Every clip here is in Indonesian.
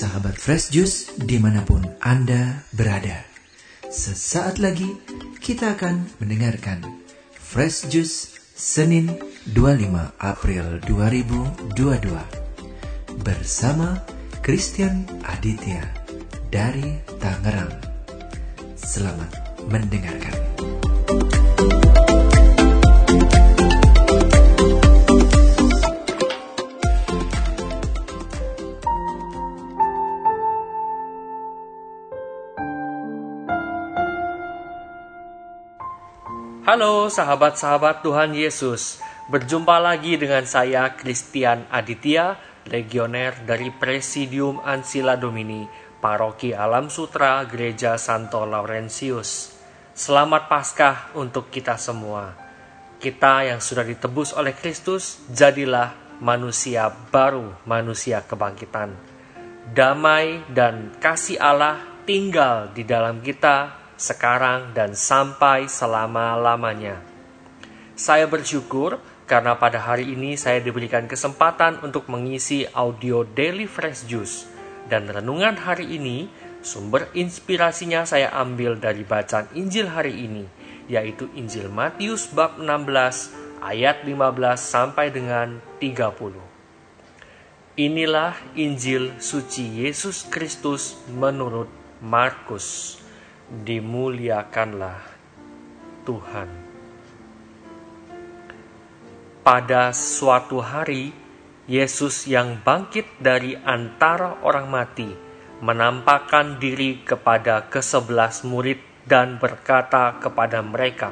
sahabat Fresh Juice di mana pun Anda berada. Sesaat lagi kita akan mendengarkan Fresh Juice Senin 25 April 2022 bersama Christian Aditya dari Tangerang. Selamat mendengarkan. Halo sahabat-sahabat Tuhan Yesus, berjumpa lagi dengan saya Christian Aditya, legioner dari Presidium Ansila Domini, Paroki Alam Sutra Gereja Santo Laurentius. Selamat Paskah untuk kita semua. Kita yang sudah ditebus oleh Kristus, jadilah manusia baru, manusia kebangkitan. Damai dan kasih Allah tinggal di dalam kita sekarang dan sampai selama-lamanya. Saya bersyukur karena pada hari ini saya diberikan kesempatan untuk mengisi audio Daily Fresh Juice dan renungan hari ini sumber inspirasinya saya ambil dari bacaan Injil hari ini yaitu Injil Matius bab 16 ayat 15 sampai dengan 30. Inilah Injil suci Yesus Kristus menurut Markus dimuliakanlah Tuhan. Pada suatu hari, Yesus yang bangkit dari antara orang mati menampakkan diri kepada kesebelas murid dan berkata kepada mereka,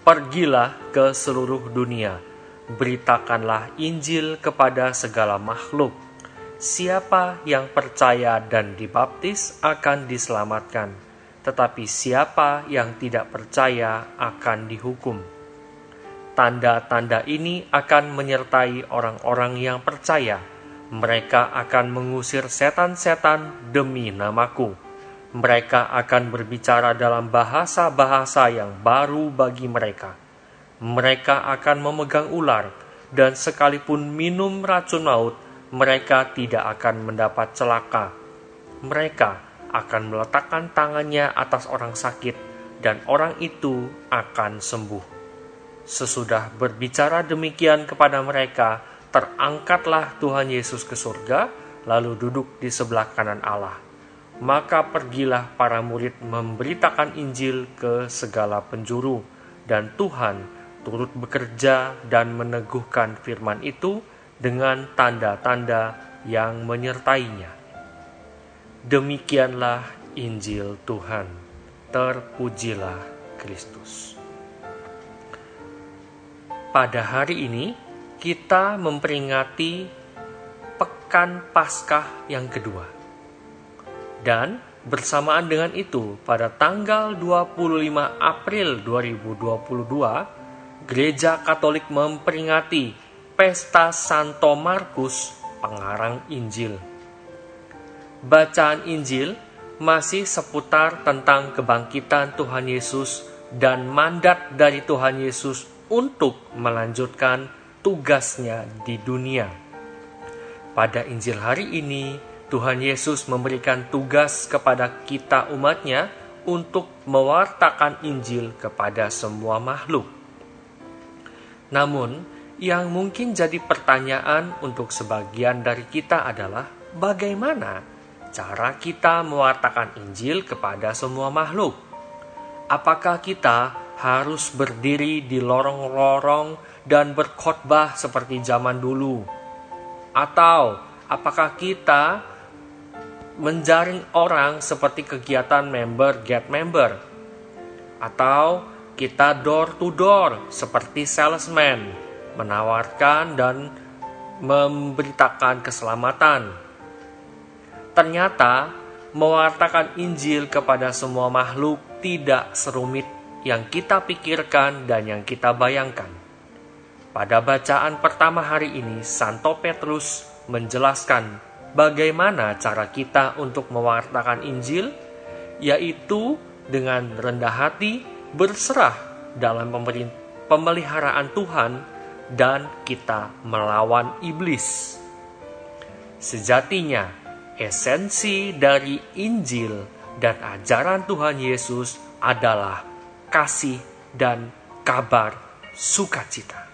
Pergilah ke seluruh dunia, beritakanlah Injil kepada segala makhluk. Siapa yang percaya dan dibaptis akan diselamatkan tetapi siapa yang tidak percaya akan dihukum. Tanda-tanda ini akan menyertai orang-orang yang percaya. Mereka akan mengusir setan-setan demi namaku. Mereka akan berbicara dalam bahasa-bahasa yang baru bagi mereka. Mereka akan memegang ular, dan sekalipun minum racun maut, mereka tidak akan mendapat celaka. Mereka akan meletakkan tangannya atas orang sakit, dan orang itu akan sembuh. Sesudah berbicara demikian kepada mereka, terangkatlah Tuhan Yesus ke surga, lalu duduk di sebelah kanan Allah. Maka pergilah para murid memberitakan Injil ke segala penjuru, dan Tuhan turut bekerja dan meneguhkan firman itu dengan tanda-tanda yang menyertainya. Demikianlah Injil Tuhan. Terpujilah Kristus. Pada hari ini kita memperingati Pekan Paskah yang kedua. Dan bersamaan dengan itu, pada tanggal 25 April 2022, Gereja Katolik memperingati Pesta Santo Markus, pengarang Injil bacaan Injil masih seputar tentang kebangkitan Tuhan Yesus dan mandat dari Tuhan Yesus untuk melanjutkan tugasnya di dunia. Pada Injil hari ini, Tuhan Yesus memberikan tugas kepada kita umatnya untuk mewartakan Injil kepada semua makhluk. Namun, yang mungkin jadi pertanyaan untuk sebagian dari kita adalah bagaimana cara kita mewartakan Injil kepada semua makhluk. Apakah kita harus berdiri di lorong-lorong dan berkhotbah seperti zaman dulu? Atau apakah kita menjaring orang seperti kegiatan member get member? Atau kita door to door seperti salesman, menawarkan dan memberitakan keselamatan Ternyata, mewartakan Injil kepada semua makhluk tidak serumit yang kita pikirkan dan yang kita bayangkan. Pada bacaan pertama hari ini, Santo Petrus menjelaskan bagaimana cara kita untuk mewartakan Injil, yaitu dengan rendah hati berserah dalam pemeliharaan Tuhan dan kita melawan iblis. Sejatinya, esensi dari Injil dan ajaran Tuhan Yesus adalah kasih dan kabar sukacita.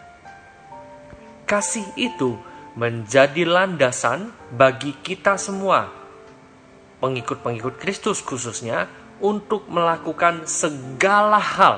Kasih itu menjadi landasan bagi kita semua, pengikut-pengikut Kristus khususnya, untuk melakukan segala hal.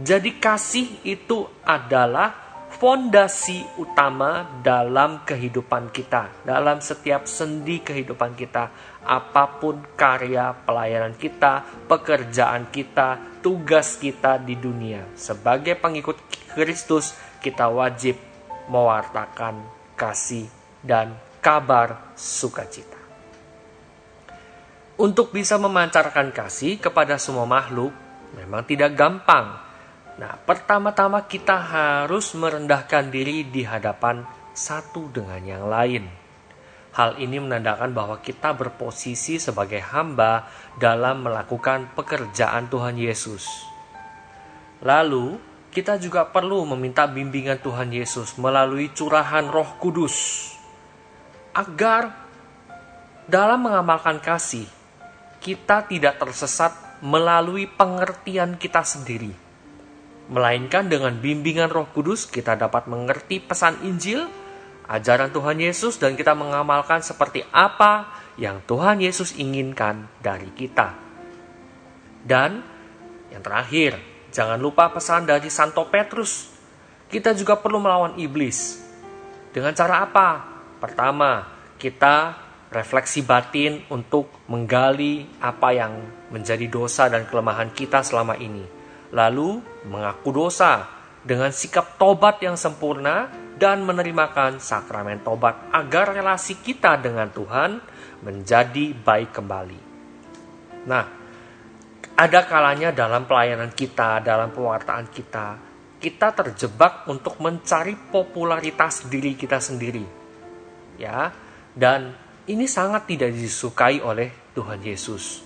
Jadi, kasih itu adalah fondasi utama dalam kehidupan kita, dalam setiap sendi kehidupan kita, apa pun karya pelayanan kita, pekerjaan kita, tugas kita di dunia. Sebagai pengikut Kristus, kita wajib mewartakan kasih dan kabar sukacita. Untuk bisa memancarkan kasih kepada semua makhluk memang tidak gampang Nah, pertama-tama kita harus merendahkan diri di hadapan satu dengan yang lain. Hal ini menandakan bahwa kita berposisi sebagai hamba dalam melakukan pekerjaan Tuhan Yesus. Lalu, kita juga perlu meminta bimbingan Tuhan Yesus melalui curahan Roh Kudus, agar dalam mengamalkan kasih, kita tidak tersesat melalui pengertian kita sendiri melainkan dengan bimbingan Roh Kudus kita dapat mengerti pesan Injil, ajaran Tuhan Yesus dan kita mengamalkan seperti apa yang Tuhan Yesus inginkan dari kita. Dan yang terakhir, jangan lupa pesan dari Santo Petrus. Kita juga perlu melawan iblis. Dengan cara apa? Pertama, kita refleksi batin untuk menggali apa yang menjadi dosa dan kelemahan kita selama ini lalu mengaku dosa dengan sikap tobat yang sempurna dan menerimakan sakramen tobat agar relasi kita dengan Tuhan menjadi baik kembali. Nah, ada kalanya dalam pelayanan kita, dalam pewartaan kita, kita terjebak untuk mencari popularitas diri kita sendiri. Ya, dan ini sangat tidak disukai oleh Tuhan Yesus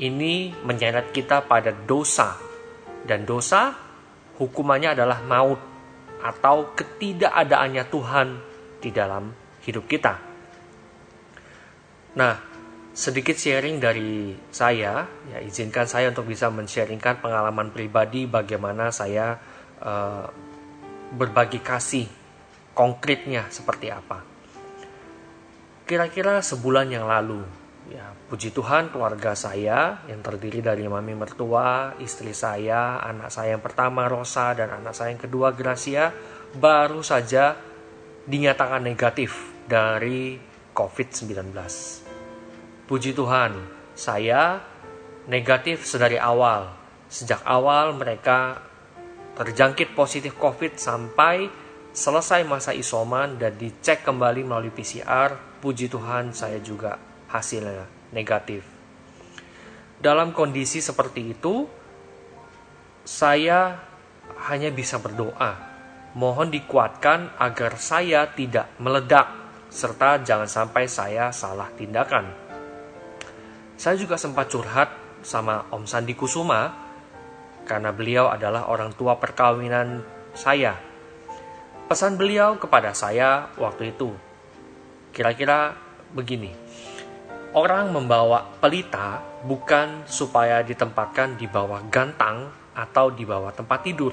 ini menyeret kita pada dosa. Dan dosa hukumannya adalah maut atau ketidakadaannya Tuhan di dalam hidup kita. Nah, sedikit sharing dari saya, ya izinkan saya untuk bisa men-sharingkan pengalaman pribadi bagaimana saya uh, berbagi kasih konkretnya seperti apa. Kira-kira sebulan yang lalu, ya puji Tuhan keluarga saya yang terdiri dari mami mertua, istri saya, anak saya yang pertama Rosa dan anak saya yang kedua Gracia baru saja dinyatakan negatif dari COVID-19. Puji Tuhan, saya negatif sedari awal. Sejak awal mereka terjangkit positif COVID sampai selesai masa isoman dan dicek kembali melalui PCR. Puji Tuhan saya juga hasilnya negatif. Dalam kondisi seperti itu, saya hanya bisa berdoa, mohon dikuatkan agar saya tidak meledak, serta jangan sampai saya salah tindakan. Saya juga sempat curhat sama Om Sandi Kusuma, karena beliau adalah orang tua perkawinan saya. Pesan beliau kepada saya waktu itu kira-kira begini Orang membawa pelita bukan supaya ditempatkan di bawah gantang atau di bawah tempat tidur,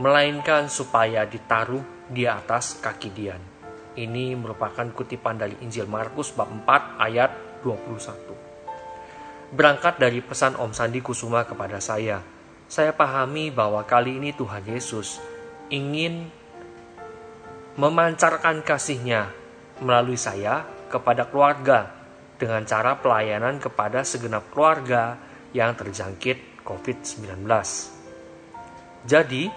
melainkan supaya ditaruh di atas kaki Dian. Ini merupakan kutipan dari Injil Markus bab 4 ayat 21. Berangkat dari pesan Om Sandi Kusuma kepada saya, saya pahami bahwa kali ini Tuhan Yesus ingin memancarkan kasihnya melalui saya kepada keluarga dengan cara pelayanan kepada segenap keluarga yang terjangkit COVID-19. Jadi,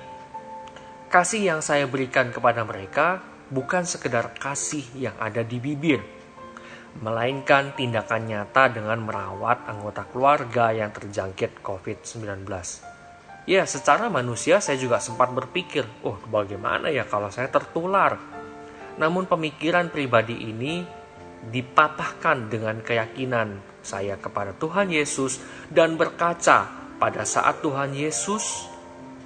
kasih yang saya berikan kepada mereka bukan sekedar kasih yang ada di bibir, melainkan tindakan nyata dengan merawat anggota keluarga yang terjangkit COVID-19. Ya, secara manusia saya juga sempat berpikir, oh bagaimana ya kalau saya tertular? Namun pemikiran pribadi ini dipatahkan dengan keyakinan saya kepada Tuhan Yesus dan berkaca pada saat Tuhan Yesus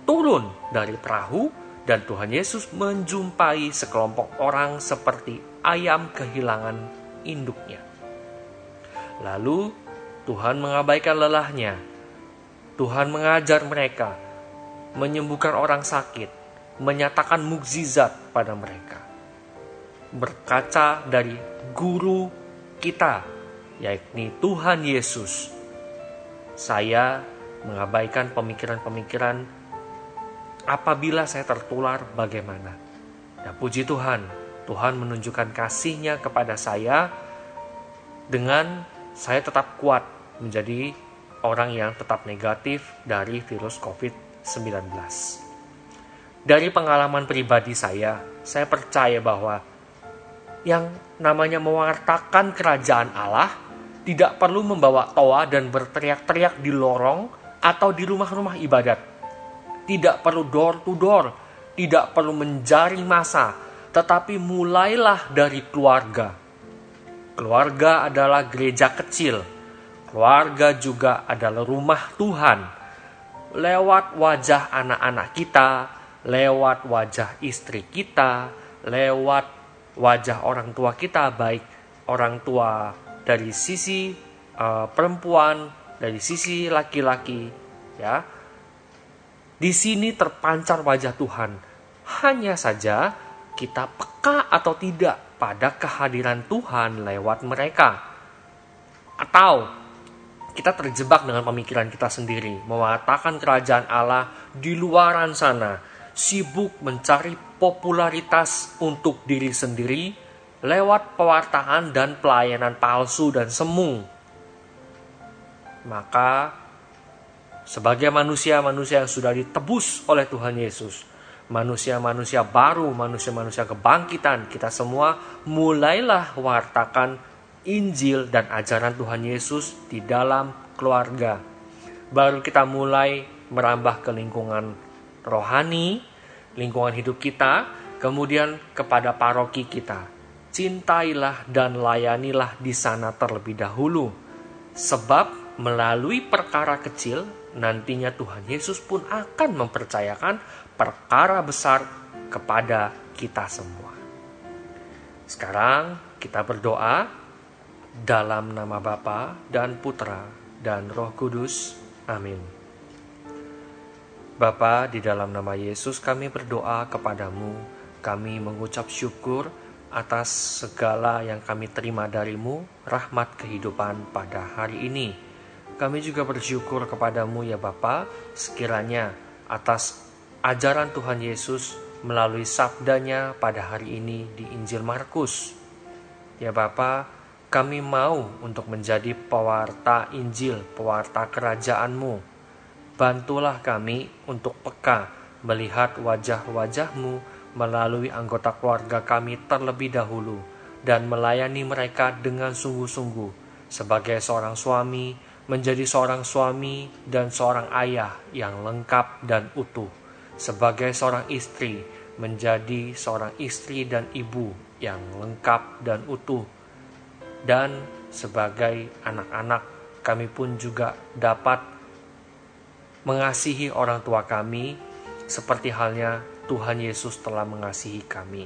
turun dari perahu dan Tuhan Yesus menjumpai sekelompok orang seperti ayam kehilangan induknya. Lalu Tuhan mengabaikan lelahnya. Tuhan mengajar mereka, menyembuhkan orang sakit, menyatakan mukjizat pada mereka. Berkaca dari guru kita, yakni Tuhan Yesus, saya mengabaikan pemikiran-pemikiran apabila saya tertular bagaimana. Dan puji Tuhan, Tuhan menunjukkan kasihnya kepada saya dengan saya tetap kuat menjadi orang yang tetap negatif dari virus COVID-19. Dari pengalaman pribadi saya, saya percaya bahwa yang namanya mewartakan kerajaan Allah tidak perlu membawa toa dan berteriak-teriak di lorong atau di rumah-rumah ibadat. Tidak perlu door to door, tidak perlu menjaring masa, tetapi mulailah dari keluarga. Keluarga adalah gereja kecil. Keluarga juga adalah rumah Tuhan. Lewat wajah anak-anak kita, lewat wajah istri kita, lewat wajah orang tua kita, baik orang tua dari sisi uh, perempuan, dari sisi laki-laki, ya. Di sini terpancar wajah Tuhan hanya saja kita peka atau tidak pada kehadiran Tuhan lewat mereka. Atau kita terjebak dengan pemikiran kita sendiri, mewatakan kerajaan Allah di luaran sana, sibuk mencari popularitas untuk diri sendiri lewat pewartaan dan pelayanan palsu dan semu. Maka sebagai manusia-manusia yang sudah ditebus oleh Tuhan Yesus, manusia-manusia baru, manusia-manusia kebangkitan, kita semua mulailah wartakan Injil dan ajaran Tuhan Yesus di dalam keluarga. Baru kita mulai merambah ke lingkungan rohani, lingkungan hidup kita, kemudian kepada paroki kita. Cintailah dan layanilah di sana terlebih dahulu. Sebab melalui perkara kecil, nantinya Tuhan Yesus pun akan mempercayakan perkara besar kepada kita semua. Sekarang kita berdoa dalam nama Bapa dan Putra dan Roh Kudus. Amin. Bapa, di dalam nama Yesus kami berdoa kepadamu. Kami mengucap syukur atas segala yang kami terima darimu, rahmat kehidupan pada hari ini. Kami juga bersyukur kepadamu ya Bapa, sekiranya atas ajaran Tuhan Yesus melalui sabdanya pada hari ini di Injil Markus. Ya Bapa, kami mau untuk menjadi pewarta Injil, pewarta kerajaanmu. Bantulah kami untuk peka melihat wajah-wajahmu melalui anggota keluarga kami terlebih dahulu dan melayani mereka dengan sungguh-sungguh sebagai seorang suami, menjadi seorang suami dan seorang ayah yang lengkap dan utuh sebagai seorang istri menjadi seorang istri dan ibu yang lengkap dan utuh dan sebagai anak-anak kami pun juga dapat mengasihi orang tua kami seperti halnya Tuhan Yesus telah mengasihi kami.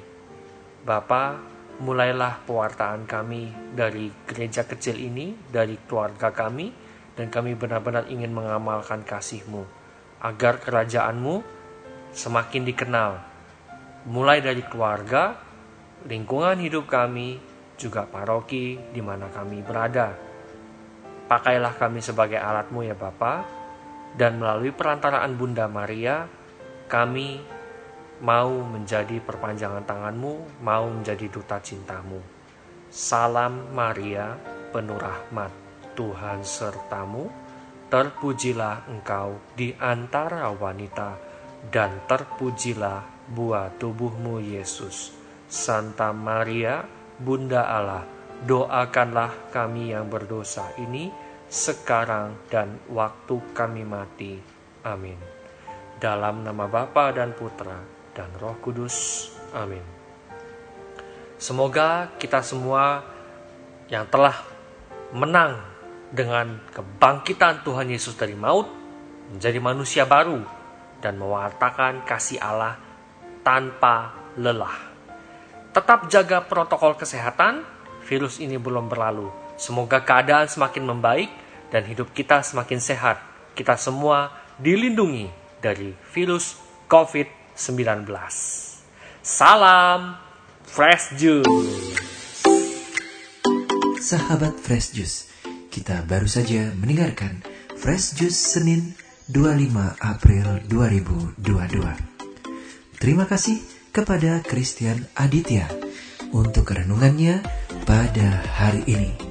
Bapa, mulailah pewartaan kami dari gereja kecil ini, dari keluarga kami, dan kami benar-benar ingin mengamalkan kasih-Mu, agar kerajaan-Mu semakin dikenal, mulai dari keluarga, lingkungan hidup kami, juga paroki di mana kami berada. Pakailah kami sebagai alatmu ya Bapa, dan melalui perantaraan Bunda Maria, kami mau menjadi perpanjangan tanganmu, mau menjadi duta cintamu. Salam Maria, penuh rahmat, Tuhan sertamu, terpujilah engkau di antara wanita dan terpujilah buah tubuhmu Yesus. Santa Maria, Bunda Allah, doakanlah kami yang berdosa ini sekarang dan waktu kami mati. Amin. Dalam nama Bapa dan Putra dan Roh Kudus. Amin. Semoga kita semua yang telah menang dengan kebangkitan Tuhan Yesus dari maut menjadi manusia baru dan mewartakan kasih Allah tanpa lelah. Tetap jaga protokol kesehatan, virus ini belum berlalu. Semoga keadaan semakin membaik dan hidup kita semakin sehat. Kita semua dilindungi dari virus COVID-19. Salam Fresh Juice. Sahabat Fresh Juice, kita baru saja mendengarkan Fresh Juice Senin 25 April 2022. Terima kasih kepada Christian Aditya untuk renungannya pada hari ini.